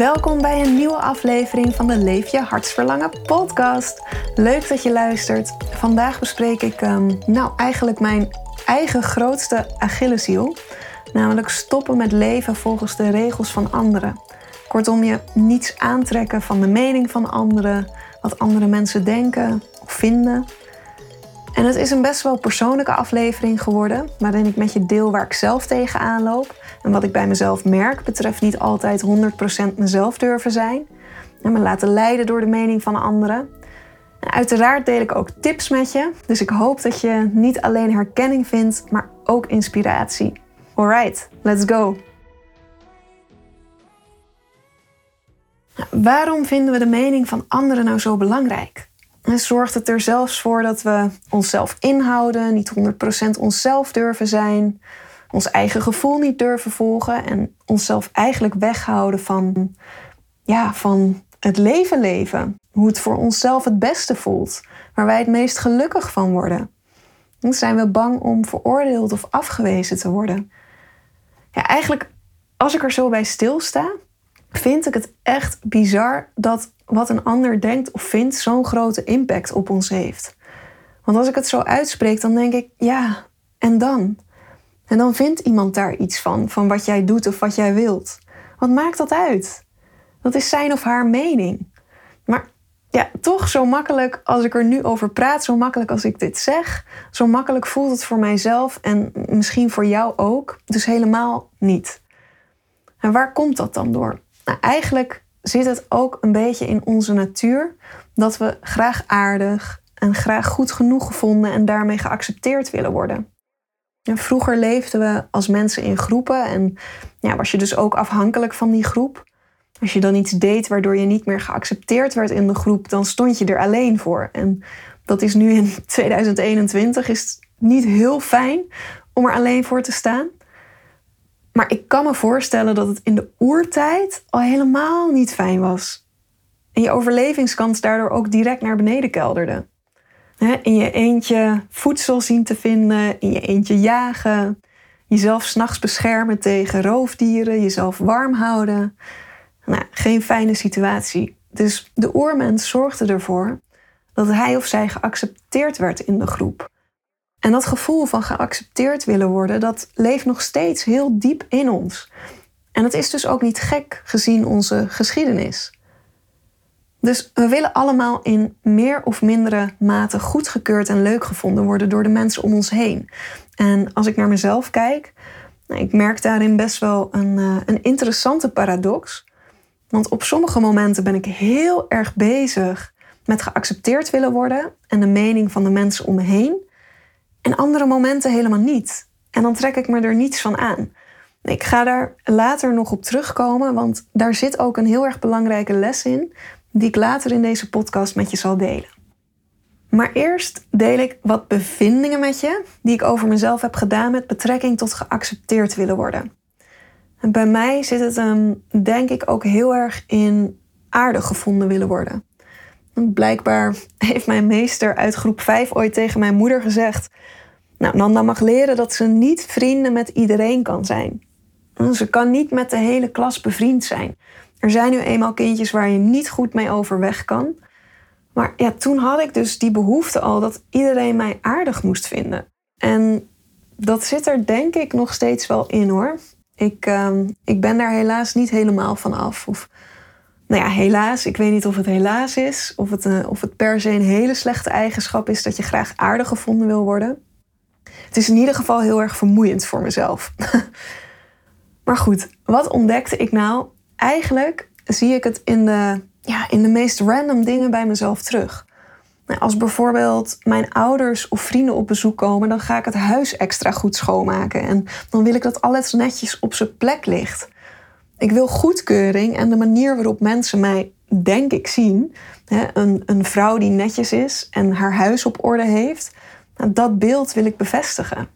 Welkom bij een nieuwe aflevering van de Leef je hartsverlangen podcast. Leuk dat je luistert. Vandaag bespreek ik um, nou eigenlijk mijn eigen grootste Achilleshiel. Namelijk stoppen met leven volgens de regels van anderen. Kortom, je niets aantrekken van de mening van anderen, wat andere mensen denken of vinden. En het is een best wel persoonlijke aflevering geworden, waarin ik met je deel waar ik zelf tegenaan loop. En wat ik bij mezelf merk betreft niet altijd 100% mezelf durven zijn. En me laten leiden door de mening van anderen. En uiteraard deel ik ook tips met je, dus ik hoop dat je niet alleen herkenning vindt, maar ook inspiratie. Alright, let's go! Waarom vinden we de mening van anderen nou zo belangrijk? Zorgt het er zelfs voor dat we onszelf inhouden, niet 100% onszelf durven zijn, ons eigen gevoel niet durven volgen en onszelf eigenlijk weghouden van, ja, van het leven leven. Hoe het voor onszelf het beste voelt, waar wij het meest gelukkig van worden. Dan zijn we bang om veroordeeld of afgewezen te worden. Ja, eigenlijk, als ik er zo bij stilsta, vind ik het echt bizar dat wat een ander denkt of vindt zo'n grote impact op ons heeft. Want als ik het zo uitspreek, dan denk ik, ja, en dan? En dan vindt iemand daar iets van, van wat jij doet of wat jij wilt. Wat maakt dat uit? Dat is zijn of haar mening. Maar ja, toch zo makkelijk als ik er nu over praat, zo makkelijk als ik dit zeg, zo makkelijk voelt het voor mijzelf en misschien voor jou ook, dus helemaal niet. En waar komt dat dan door? Nou, eigenlijk zit het ook een beetje in onze natuur dat we graag aardig en graag goed genoeg gevonden en daarmee geaccepteerd willen worden. vroeger leefden we als mensen in groepen en ja, was je dus ook afhankelijk van die groep. Als je dan iets deed waardoor je niet meer geaccepteerd werd in de groep, dan stond je er alleen voor. En dat is nu in 2021 is niet heel fijn om er alleen voor te staan. Maar ik kan me voorstellen dat het in de oertijd al helemaal niet fijn was. En je overlevingskans daardoor ook direct naar beneden kelderde. In je eentje voedsel zien te vinden, in je eentje jagen, jezelf s'nachts beschermen tegen roofdieren, jezelf warm houden. Nou, geen fijne situatie. Dus de oermens zorgde ervoor dat hij of zij geaccepteerd werd in de groep. En dat gevoel van geaccepteerd willen worden, dat leeft nog steeds heel diep in ons. En dat is dus ook niet gek gezien onze geschiedenis. Dus we willen allemaal in meer of mindere mate goedgekeurd en leuk gevonden worden door de mensen om ons heen. En als ik naar mezelf kijk, nou, ik merk daarin best wel een, uh, een interessante paradox. Want op sommige momenten ben ik heel erg bezig met geaccepteerd willen worden en de mening van de mensen om me heen. En andere momenten helemaal niet. En dan trek ik me er niets van aan. Ik ga daar later nog op terugkomen, want daar zit ook een heel erg belangrijke les in, die ik later in deze podcast met je zal delen. Maar eerst deel ik wat bevindingen met je die ik over mezelf heb gedaan met betrekking tot geaccepteerd willen worden. En bij mij zit het hem, denk ik, ook heel erg in aardig gevonden willen worden. Blijkbaar heeft mijn meester uit groep 5 ooit tegen mijn moeder gezegd: Nou, Nanda mag leren dat ze niet vrienden met iedereen kan zijn. Ze kan niet met de hele klas bevriend zijn. Er zijn nu eenmaal kindjes waar je niet goed mee overweg kan. Maar ja, toen had ik dus die behoefte al dat iedereen mij aardig moest vinden. En dat zit er denk ik nog steeds wel in hoor. Ik, uh, ik ben daar helaas niet helemaal van af. Of nou ja, helaas. Ik weet niet of het helaas is. Of het, uh, of het per se een hele slechte eigenschap is dat je graag aardig gevonden wil worden. Het is in ieder geval heel erg vermoeiend voor mezelf. maar goed, wat ontdekte ik nou? Eigenlijk zie ik het in de, ja, in de meest random dingen bij mezelf terug. Nou, als bijvoorbeeld mijn ouders of vrienden op bezoek komen, dan ga ik het huis extra goed schoonmaken. En dan wil ik dat alles netjes op zijn plek ligt. Ik wil goedkeuring en de manier waarop mensen mij, denk ik, zien. Een, een vrouw die netjes is en haar huis op orde heeft. Nou, dat beeld wil ik bevestigen.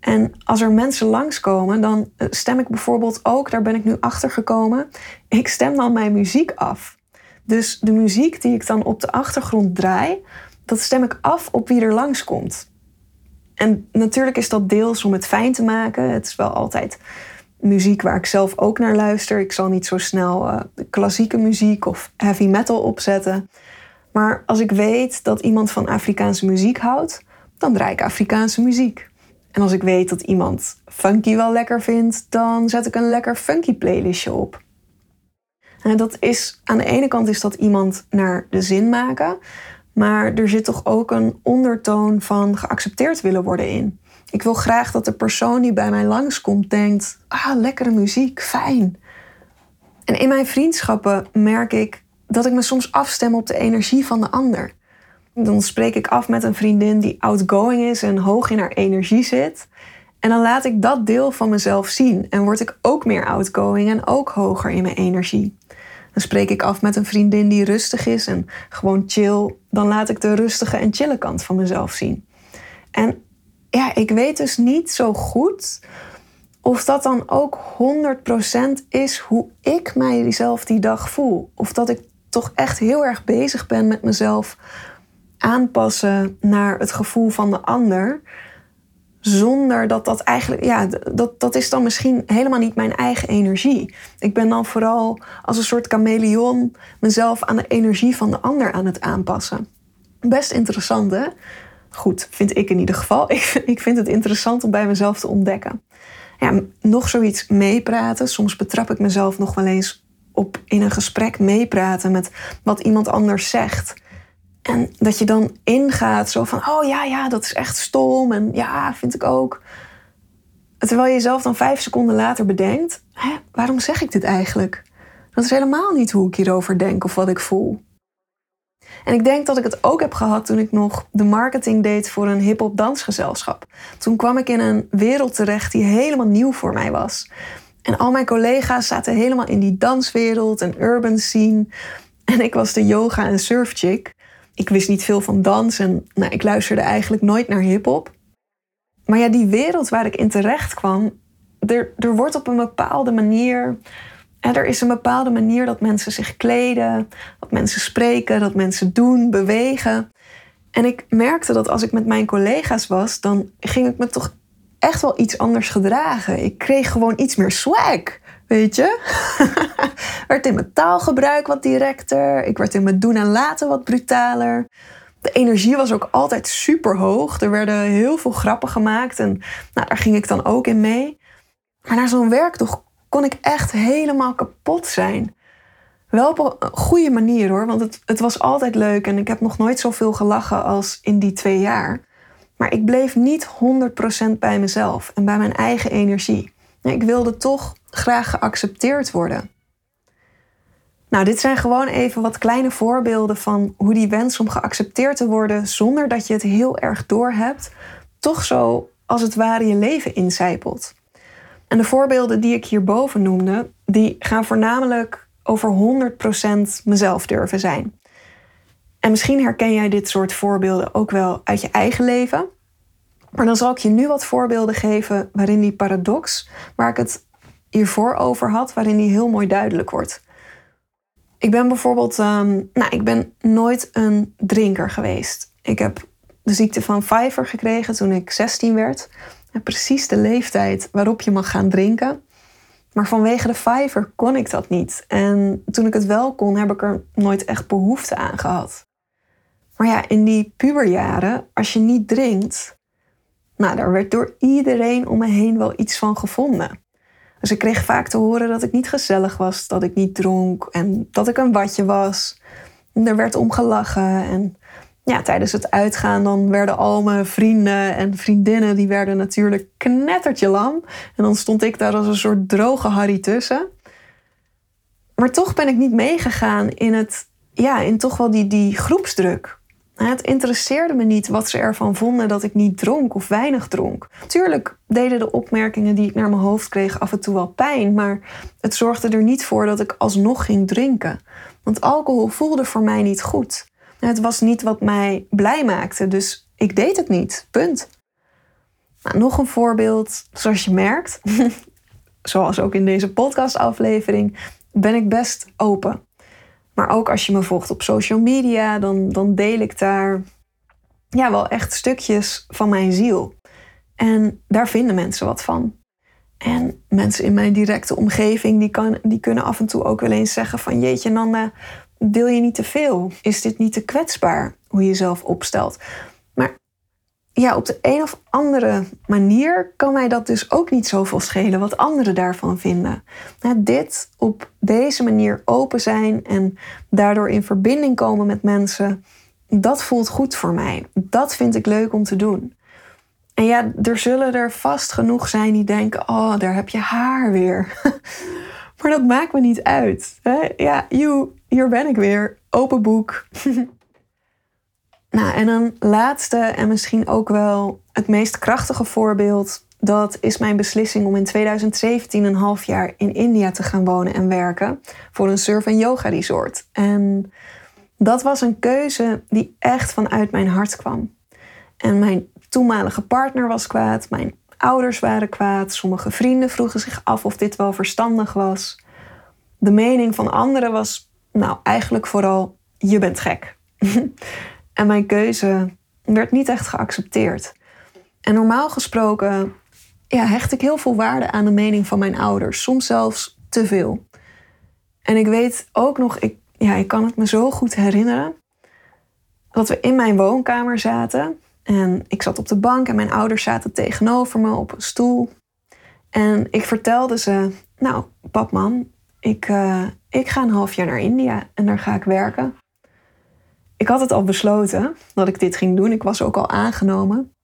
En als er mensen langskomen, dan eh, stem ik bijvoorbeeld ook, daar ben ik nu achter gekomen, ik stem dan mijn muziek af. Dus de muziek die ik dan op de achtergrond draai, dat stem ik af op wie er langskomt. En natuurlijk is dat deels om het fijn te maken. Het is wel altijd muziek waar ik zelf ook naar luister. Ik zal niet zo snel uh, klassieke muziek of heavy metal opzetten. Maar als ik weet dat iemand van Afrikaanse muziek houdt, dan draai ik Afrikaanse muziek. En als ik weet dat iemand funky wel lekker vindt, dan zet ik een lekker funky playlistje op. En dat is, aan de ene kant is dat iemand naar de zin maken, maar er zit toch ook een ondertoon van geaccepteerd willen worden in. Ik wil graag dat de persoon die bij mij langskomt denkt: ah, lekkere muziek, fijn. En in mijn vriendschappen merk ik dat ik me soms afstem op de energie van de ander. Dan spreek ik af met een vriendin die outgoing is en hoog in haar energie zit. En dan laat ik dat deel van mezelf zien en word ik ook meer outgoing en ook hoger in mijn energie. Dan spreek ik af met een vriendin die rustig is en gewoon chill. Dan laat ik de rustige en chille kant van mezelf zien. En ja, ik weet dus niet zo goed of dat dan ook 100% is hoe ik mijzelf die dag voel. Of dat ik toch echt heel erg bezig ben met mezelf aanpassen naar het gevoel van de ander. Zonder dat dat eigenlijk, ja, dat, dat is dan misschien helemaal niet mijn eigen energie. Ik ben dan vooral als een soort chameleon mezelf aan de energie van de ander aan het aanpassen. Best interessant, hè? Goed, vind ik in ieder geval. Ik, ik vind het interessant om bij mezelf te ontdekken. Ja, nog zoiets meepraten. Soms betrap ik mezelf nog wel eens op in een gesprek meepraten met wat iemand anders zegt. En dat je dan ingaat zo van, oh ja, ja, dat is echt stom. En ja, vind ik ook. Terwijl je jezelf dan vijf seconden later bedenkt, hè, waarom zeg ik dit eigenlijk? Dat is helemaal niet hoe ik hierover denk of wat ik voel. En ik denk dat ik het ook heb gehad toen ik nog de marketing deed voor een hip-hop dansgezelschap. Toen kwam ik in een wereld terecht die helemaal nieuw voor mij was. En al mijn collega's zaten helemaal in die danswereld en urban scene. En ik was de yoga- en surfchick. Ik wist niet veel van dans en nou, ik luisterde eigenlijk nooit naar hip-hop. Maar ja, die wereld waar ik in terecht kwam, er, er wordt op een bepaalde manier. En er is een bepaalde manier dat mensen zich kleden, dat mensen spreken, dat mensen doen, bewegen. En ik merkte dat als ik met mijn collega's was, dan ging ik me toch echt wel iets anders gedragen. Ik kreeg gewoon iets meer swag. Weet je? werd in mijn taalgebruik wat directer. Ik werd in mijn doen en laten wat brutaler. De energie was ook altijd super hoog. Er werden heel veel grappen gemaakt en nou, daar ging ik dan ook in mee. Maar na zo'n werkdag kon ik echt helemaal kapot zijn. Wel op een goede manier hoor, want het, het was altijd leuk en ik heb nog nooit zoveel gelachen als in die twee jaar. Maar ik bleef niet 100% bij mezelf en bij mijn eigen energie. Ik wilde toch graag geaccepteerd worden. Nou, dit zijn gewoon even wat kleine voorbeelden van hoe die wens om geaccepteerd te worden zonder dat je het heel erg doorhebt, toch zo als het ware je leven incijpelt. En de voorbeelden die ik hierboven noemde, die gaan voornamelijk over 100% mezelf durven zijn. En misschien herken jij dit soort voorbeelden ook wel uit je eigen leven. Maar dan zal ik je nu wat voorbeelden geven waarin die paradox, waar ik het hiervoor over had, waarin die heel mooi duidelijk wordt. Ik ben bijvoorbeeld, um, nou, ik ben nooit een drinker geweest. Ik heb de ziekte van Pfeiffer gekregen toen ik 16 werd. Precies de leeftijd waarop je mag gaan drinken. Maar vanwege de Pfeiffer kon ik dat niet. En toen ik het wel kon, heb ik er nooit echt behoefte aan gehad. Maar ja, in die puberjaren, als je niet drinkt, nou, daar werd door iedereen om me heen wel iets van gevonden. Dus ik kreeg vaak te horen dat ik niet gezellig was, dat ik niet dronk en dat ik een watje was. En er werd om gelachen. En ja, tijdens het uitgaan dan werden al mijn vrienden en vriendinnen... die werden natuurlijk knettertje lam. En dan stond ik daar als een soort droge Harry tussen. Maar toch ben ik niet meegegaan in het... Ja, in toch wel die, die groepsdruk. Het interesseerde me niet wat ze ervan vonden dat ik niet dronk of weinig dronk. Tuurlijk deden de opmerkingen die ik naar mijn hoofd kreeg af en toe wel pijn, maar het zorgde er niet voor dat ik alsnog ging drinken. Want alcohol voelde voor mij niet goed. Het was niet wat mij blij maakte, dus ik deed het niet. Punt. Nou, nog een voorbeeld, zoals je merkt, zoals ook in deze podcastaflevering, ben ik best open. Maar ook als je me volgt op social media, dan, dan deel ik daar ja, wel echt stukjes van mijn ziel. En daar vinden mensen wat van. En mensen in mijn directe omgeving, die, kan, die kunnen af en toe ook wel eens zeggen van... jeetje Nanda, deel je niet te veel? Is dit niet te kwetsbaar, hoe je jezelf opstelt? Maar ja, op de een of andere manier kan mij dat dus ook niet zoveel schelen wat anderen daarvan vinden. Nou, dit op deze manier open zijn en daardoor in verbinding komen met mensen, dat voelt goed voor mij. Dat vind ik leuk om te doen. En ja, er zullen er vast genoeg zijn die denken: oh, daar heb je haar weer. maar dat maakt me niet uit. Hè? Ja, you, hier ben ik weer. Open boek. Nou, en een laatste en misschien ook wel het meest krachtige voorbeeld. Dat is mijn beslissing om in 2017 een half jaar in India te gaan wonen en werken voor een surf- en yoga resort. En dat was een keuze die echt vanuit mijn hart kwam. En mijn toenmalige partner was kwaad, mijn ouders waren kwaad, sommige vrienden vroegen zich af of dit wel verstandig was. De mening van anderen was, nou eigenlijk vooral, je bent gek. En mijn keuze werd niet echt geaccepteerd. En normaal gesproken ja, hecht ik heel veel waarde aan de mening van mijn ouders, soms zelfs te veel. En ik weet ook nog, ik, ja, ik kan het me zo goed herinneren, dat we in mijn woonkamer zaten. En ik zat op de bank en mijn ouders zaten tegenover me op een stoel. En ik vertelde ze, nou, pap, mam, ik, uh, ik ga een half jaar naar India en daar ga ik werken. Ik had het al besloten dat ik dit ging doen. Ik was ook al aangenomen.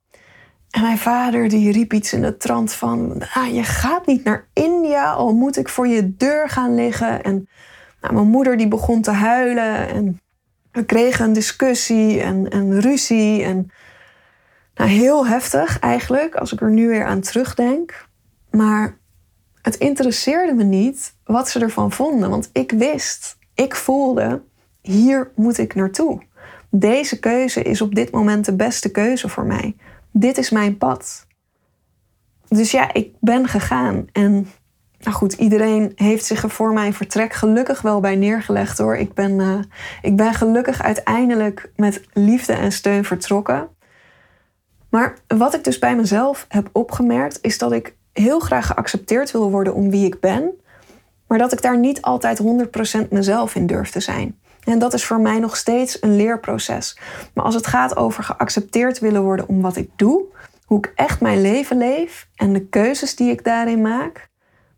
En mijn vader die riep iets in de trant van... Ah, je gaat niet naar India, al moet ik voor je deur gaan liggen. En nou, mijn moeder die begon te huilen. En we kregen een discussie en, en ruzie. En, nou, heel heftig eigenlijk, als ik er nu weer aan terugdenk. Maar het interesseerde me niet wat ze ervan vonden. Want ik wist, ik voelde hier moet ik naartoe. Deze keuze is op dit moment de beste keuze voor mij. Dit is mijn pad. Dus ja, ik ben gegaan. En nou goed, iedereen heeft zich er voor mijn vertrek gelukkig wel bij neergelegd hoor. Ik ben, uh, ik ben gelukkig uiteindelijk met liefde en steun vertrokken. Maar wat ik dus bij mezelf heb opgemerkt, is dat ik heel graag geaccepteerd wil worden om wie ik ben, maar dat ik daar niet altijd 100% mezelf in durf te zijn. En dat is voor mij nog steeds een leerproces. Maar als het gaat over geaccepteerd willen worden om wat ik doe, hoe ik echt mijn leven leef en de keuzes die ik daarin maak,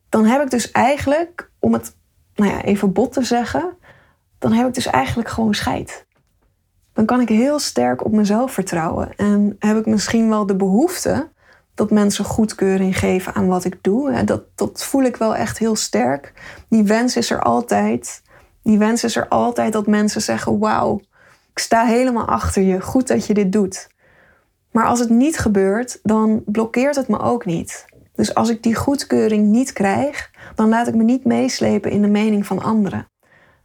dan heb ik dus eigenlijk, om het nou ja, even bot te zeggen, dan heb ik dus eigenlijk gewoon scheid. Dan kan ik heel sterk op mezelf vertrouwen en heb ik misschien wel de behoefte dat mensen goedkeuring geven aan wat ik doe. Dat, dat voel ik wel echt heel sterk. Die wens is er altijd. Die wens is er altijd dat mensen zeggen: Wauw, ik sta helemaal achter je. Goed dat je dit doet. Maar als het niet gebeurt, dan blokkeert het me ook niet. Dus als ik die goedkeuring niet krijg, dan laat ik me niet meeslepen in de mening van anderen.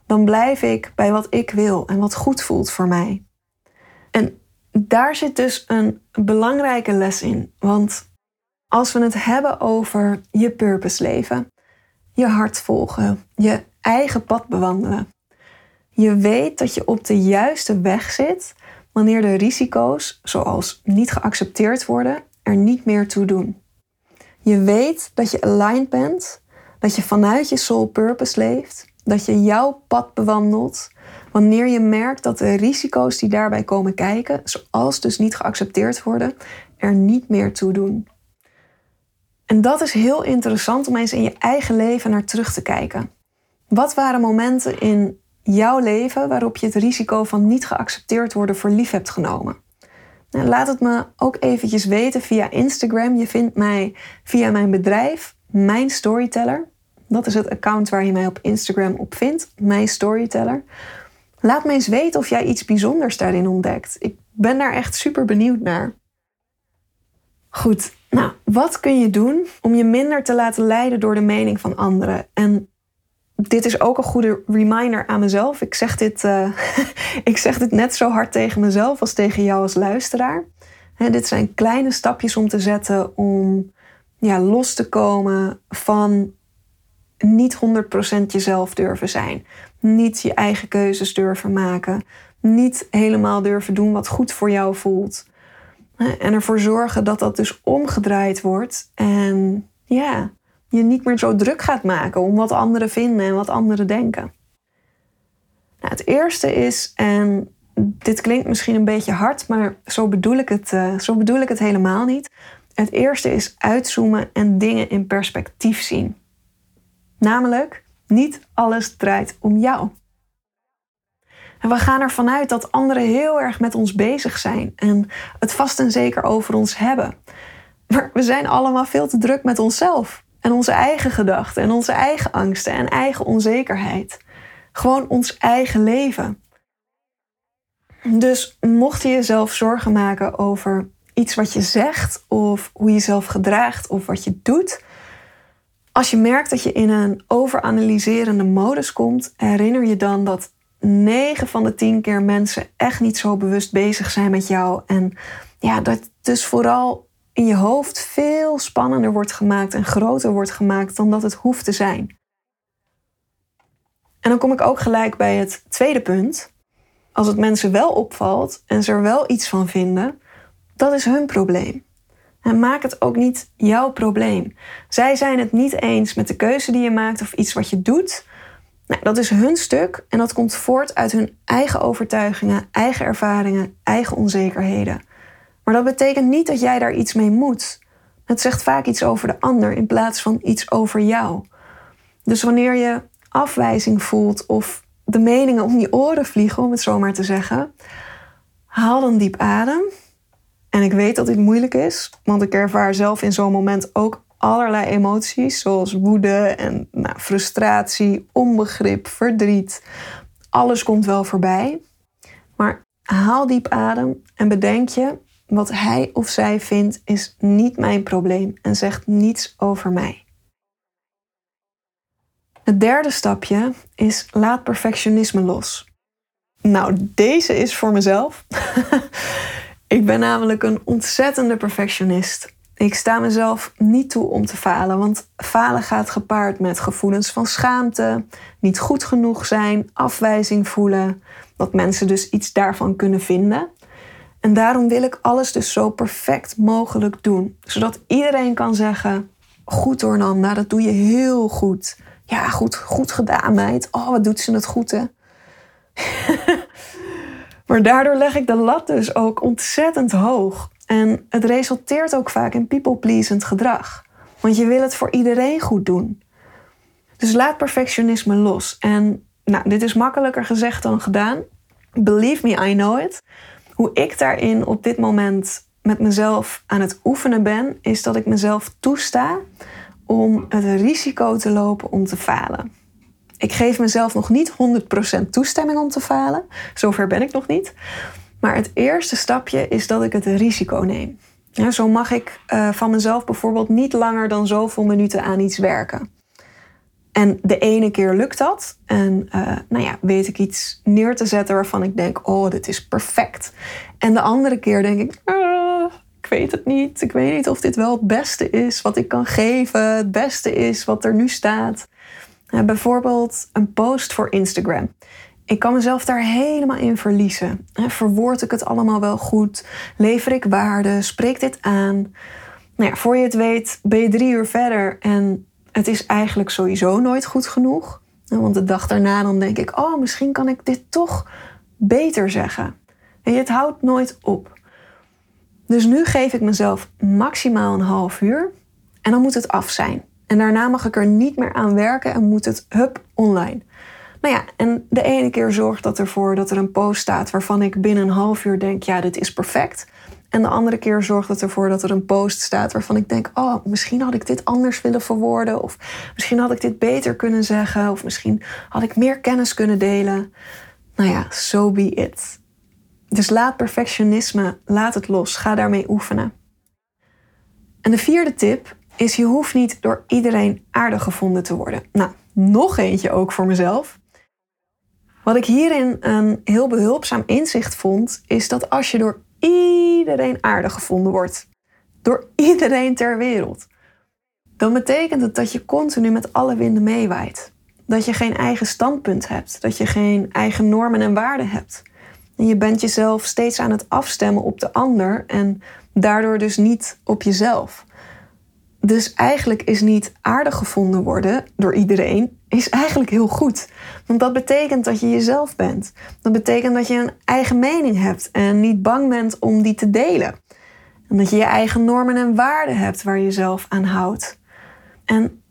Dan blijf ik bij wat ik wil en wat goed voelt voor mij. Daar zit dus een belangrijke les in. Want als we het hebben over je purpose leven, je hart volgen, je eigen pad bewandelen. Je weet dat je op de juiste weg zit wanneer de risico's, zoals niet geaccepteerd worden, er niet meer toe doen. Je weet dat je aligned bent, dat je vanuit je soul purpose leeft, dat je jouw pad bewandelt wanneer je merkt dat de risico's die daarbij komen kijken, zoals dus niet geaccepteerd worden, er niet meer toe doen. En dat is heel interessant om eens in je eigen leven naar terug te kijken. Wat waren momenten in jouw leven waarop je het risico van niet geaccepteerd worden voor lief hebt genomen? Nou, laat het me ook eventjes weten via Instagram. Je vindt mij via mijn bedrijf, Mijn Storyteller. Dat is het account waar je mij op Instagram op vindt, Mijn Storyteller. Laat me eens weten of jij iets bijzonders daarin ontdekt. Ik ben daar echt super benieuwd naar. Goed, nou, wat kun je doen om je minder te laten leiden door de mening van anderen? En dit is ook een goede reminder aan mezelf. Ik zeg dit, uh, ik zeg dit net zo hard tegen mezelf als tegen jou als luisteraar. dit zijn kleine stapjes om te zetten om ja, los te komen van niet 100% jezelf durven zijn. Niet je eigen keuzes durven maken. Niet helemaal durven doen wat goed voor jou voelt. En ervoor zorgen dat dat dus omgedraaid wordt. En ja, je niet meer zo druk gaat maken om wat anderen vinden en wat anderen denken. Nou, het eerste is, en dit klinkt misschien een beetje hard, maar zo bedoel ik het, uh, zo bedoel ik het helemaal niet. Het eerste is uitzoomen en dingen in perspectief zien. Namelijk, niet alles draait om jou. En we gaan ervan uit dat anderen heel erg met ons bezig zijn en het vast en zeker over ons hebben. Maar we zijn allemaal veel te druk met onszelf en onze eigen gedachten en onze eigen angsten en eigen onzekerheid. Gewoon ons eigen leven. Dus mocht je jezelf zorgen maken over iets wat je zegt of hoe je jezelf gedraagt of wat je doet, als je merkt dat je in een overanalyserende modus komt, herinner je dan dat 9 van de 10 keer mensen echt niet zo bewust bezig zijn met jou. En ja, dat dus vooral in je hoofd veel spannender wordt gemaakt en groter wordt gemaakt dan dat het hoeft te zijn. En dan kom ik ook gelijk bij het tweede punt. Als het mensen wel opvalt en ze er wel iets van vinden, dat is hun probleem. En maak het ook niet jouw probleem. Zij zijn het niet eens met de keuze die je maakt of iets wat je doet. Nou, dat is hun stuk en dat komt voort uit hun eigen overtuigingen, eigen ervaringen, eigen onzekerheden. Maar dat betekent niet dat jij daar iets mee moet. Het zegt vaak iets over de ander in plaats van iets over jou. Dus wanneer je afwijzing voelt of de meningen om je oren vliegen, om het zo maar te zeggen, haal dan diep adem en ik weet dat dit moeilijk is, want ik ervaar zelf in zo'n moment ook allerlei emoties, zoals woede en nou, frustratie, onbegrip, verdriet. Alles komt wel voorbij. Maar haal diep adem en bedenk je, wat hij of zij vindt is niet mijn probleem en zegt niets over mij. Het derde stapje is laat perfectionisme los. Nou, deze is voor mezelf. Ik ben namelijk een ontzettende perfectionist. Ik sta mezelf niet toe om te falen, want falen gaat gepaard met gevoelens van schaamte, niet goed genoeg zijn, afwijzing voelen, dat mensen dus iets daarvan kunnen vinden. En daarom wil ik alles dus zo perfect mogelijk doen, zodat iedereen kan zeggen: Goed hoor, Nanda, dat doe je heel goed. Ja, goed, goed gedaan, meid. Oh, wat doet ze het goed, hè? Maar daardoor leg ik de lat dus ook ontzettend hoog. En het resulteert ook vaak in people-pleasend gedrag. Want je wil het voor iedereen goed doen. Dus laat perfectionisme los. En nou, dit is makkelijker gezegd dan gedaan. Believe me, I know it. Hoe ik daarin op dit moment met mezelf aan het oefenen ben, is dat ik mezelf toesta om het risico te lopen om te falen. Ik geef mezelf nog niet 100% toestemming om te falen. Zover ben ik nog niet. Maar het eerste stapje is dat ik het risico neem. Zo mag ik uh, van mezelf bijvoorbeeld niet langer dan zoveel minuten aan iets werken. En de ene keer lukt dat. En uh, nou ja, weet ik iets neer te zetten waarvan ik denk: oh, dit is perfect. En de andere keer denk ik: uh, ik weet het niet. Ik weet niet of dit wel het beste is wat ik kan geven. Het beste is wat er nu staat. Nou, bijvoorbeeld een post voor Instagram. Ik kan mezelf daar helemaal in verliezen. Verwoord ik het allemaal wel goed? Lever ik waarde? Spreek dit aan? Nou ja, voor je het weet ben je drie uur verder en het is eigenlijk sowieso nooit goed genoeg. Want de dag daarna dan denk ik, oh, misschien kan ik dit toch beter zeggen. En het houdt nooit op. Dus nu geef ik mezelf maximaal een half uur en dan moet het af zijn. En daarna mag ik er niet meer aan werken en moet het hup online. Nou ja, en de ene keer zorgt dat ervoor dat er een post staat waarvan ik binnen een half uur denk, ja, dit is perfect. En de andere keer zorgt het ervoor dat er een post staat waarvan ik denk, oh, misschien had ik dit anders willen verwoorden. Of misschien had ik dit beter kunnen zeggen. Of misschien had ik meer kennis kunnen delen. Nou ja, so be it. Dus laat perfectionisme, laat het los. Ga daarmee oefenen. En de vierde tip is: je hoeft niet door iedereen aardig gevonden te worden. Nou, nog eentje ook voor mezelf. Wat ik hierin een heel behulpzaam inzicht vond, is dat als je door iedereen aardig gevonden wordt, door iedereen ter wereld, dan betekent het dat je continu met alle winden meewaait. Dat je geen eigen standpunt hebt, dat je geen eigen normen en waarden hebt. En je bent jezelf steeds aan het afstemmen op de ander en daardoor dus niet op jezelf. Dus eigenlijk is niet aardig gevonden worden door iedereen, is eigenlijk heel goed. Want dat betekent dat je jezelf bent. Dat betekent dat je een eigen mening hebt en niet bang bent om die te delen. En dat je je eigen normen en waarden hebt waar je zelf aan houdt. En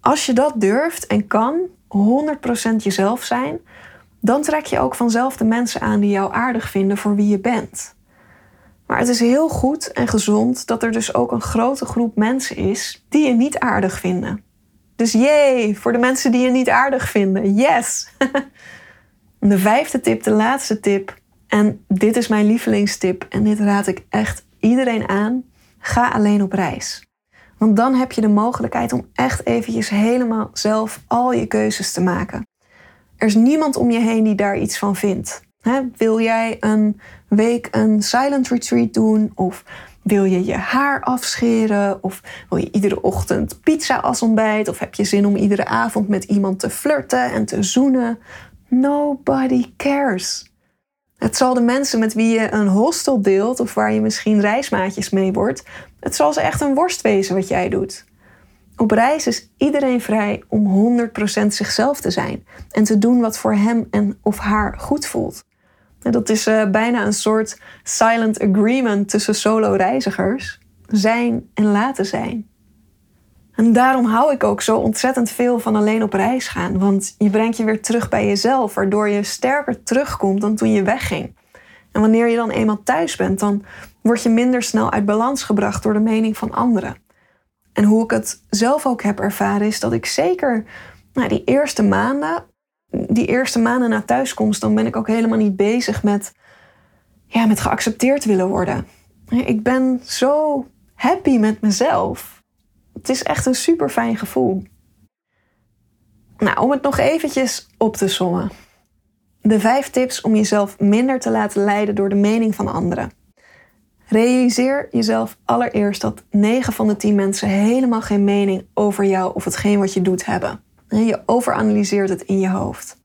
als je dat durft en kan, 100% jezelf zijn, dan trek je ook vanzelf de mensen aan die jou aardig vinden voor wie je bent. Maar het is heel goed en gezond dat er dus ook een grote groep mensen is die je niet aardig vinden. Dus jee, voor de mensen die je niet aardig vinden. Yes! de vijfde tip, de laatste tip. En dit is mijn lievelingstip en dit raad ik echt iedereen aan. Ga alleen op reis. Want dan heb je de mogelijkheid om echt eventjes helemaal zelf al je keuzes te maken. Er is niemand om je heen die daar iets van vindt. wil jij een week een silent retreat doen? Of wil je je haar afscheren? Of wil je iedere ochtend pizza als ontbijt? Of heb je zin om iedere avond met iemand te flirten en te zoenen? Nobody cares. Het zal de mensen met wie je een hostel deelt of waar je misschien reismaatjes mee wordt, het zal ze echt een worst wezen wat jij doet. Op reis is iedereen vrij om 100% zichzelf te zijn en te doen wat voor hem en of haar goed voelt. Dat is uh, bijna een soort silent agreement tussen solo-reizigers. Zijn en laten zijn. En daarom hou ik ook zo ontzettend veel van alleen op reis gaan. Want je brengt je weer terug bij jezelf, waardoor je sterker terugkomt dan toen je wegging. En wanneer je dan eenmaal thuis bent, dan word je minder snel uit balans gebracht door de mening van anderen. En hoe ik het zelf ook heb ervaren, is dat ik zeker nou, die eerste maanden, die eerste maanden na thuiskomst, dan ben ik ook helemaal niet bezig met, ja, met geaccepteerd willen worden. Ik ben zo happy met mezelf. Het is echt een super fijn gevoel. Nou, om het nog eventjes op te sommen. De vijf tips om jezelf minder te laten leiden door de mening van anderen. Realiseer jezelf allereerst dat 9 van de 10 mensen helemaal geen mening over jou of hetgeen wat je doet hebben. Je overanalyseert het in je hoofd.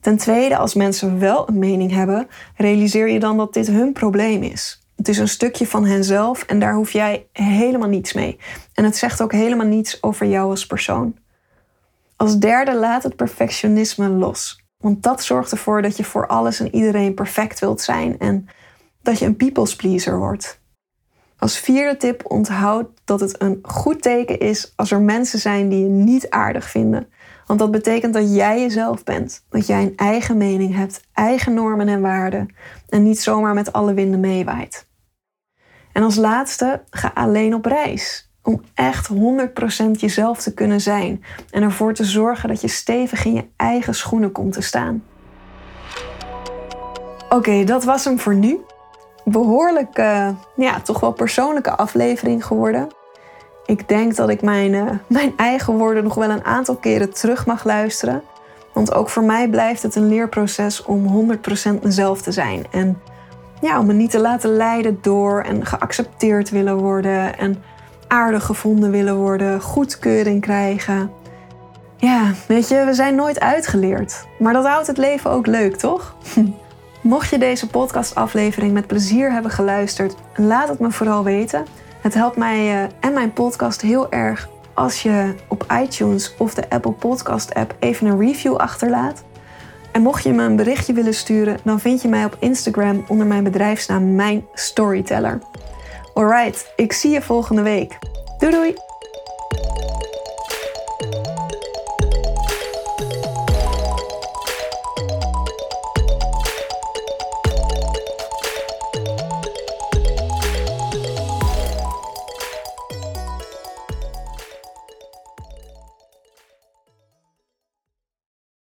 Ten tweede, als mensen wel een mening hebben, realiseer je dan dat dit hun probleem is. Het is een stukje van henzelf en daar hoef jij helemaal niets mee. En het zegt ook helemaal niets over jou als persoon. Als derde, laat het perfectionisme los. Want dat zorgt ervoor dat je voor alles en iedereen perfect wilt zijn en dat je een people's pleaser wordt. Als vierde tip onthoud dat het een goed teken is als er mensen zijn die je niet aardig vinden. Want dat betekent dat jij jezelf bent. Dat jij een eigen mening hebt, eigen normen en waarden. En niet zomaar met alle winden meewaait. En als laatste, ga alleen op reis. Om echt 100% jezelf te kunnen zijn. En ervoor te zorgen dat je stevig in je eigen schoenen komt te staan. Oké, dat was hem voor nu behoorlijk, uh, ja, toch wel persoonlijke aflevering geworden. Ik denk dat ik mijn, uh, mijn eigen woorden nog wel een aantal keren terug mag luisteren. Want ook voor mij blijft het een leerproces om 100% mezelf te zijn. En ja, om me niet te laten leiden door en geaccepteerd willen worden. En aardig gevonden willen worden, goedkeuring krijgen. Ja, weet je, we zijn nooit uitgeleerd. Maar dat houdt het leven ook leuk, toch? Mocht je deze podcastaflevering met plezier hebben geluisterd, laat het me vooral weten. Het helpt mij uh, en mijn podcast heel erg als je op iTunes of de Apple Podcast app even een review achterlaat. En mocht je me een berichtje willen sturen, dan vind je mij op Instagram onder mijn bedrijfsnaam Mijn Storyteller. Alright, ik zie je volgende week. Doei doei!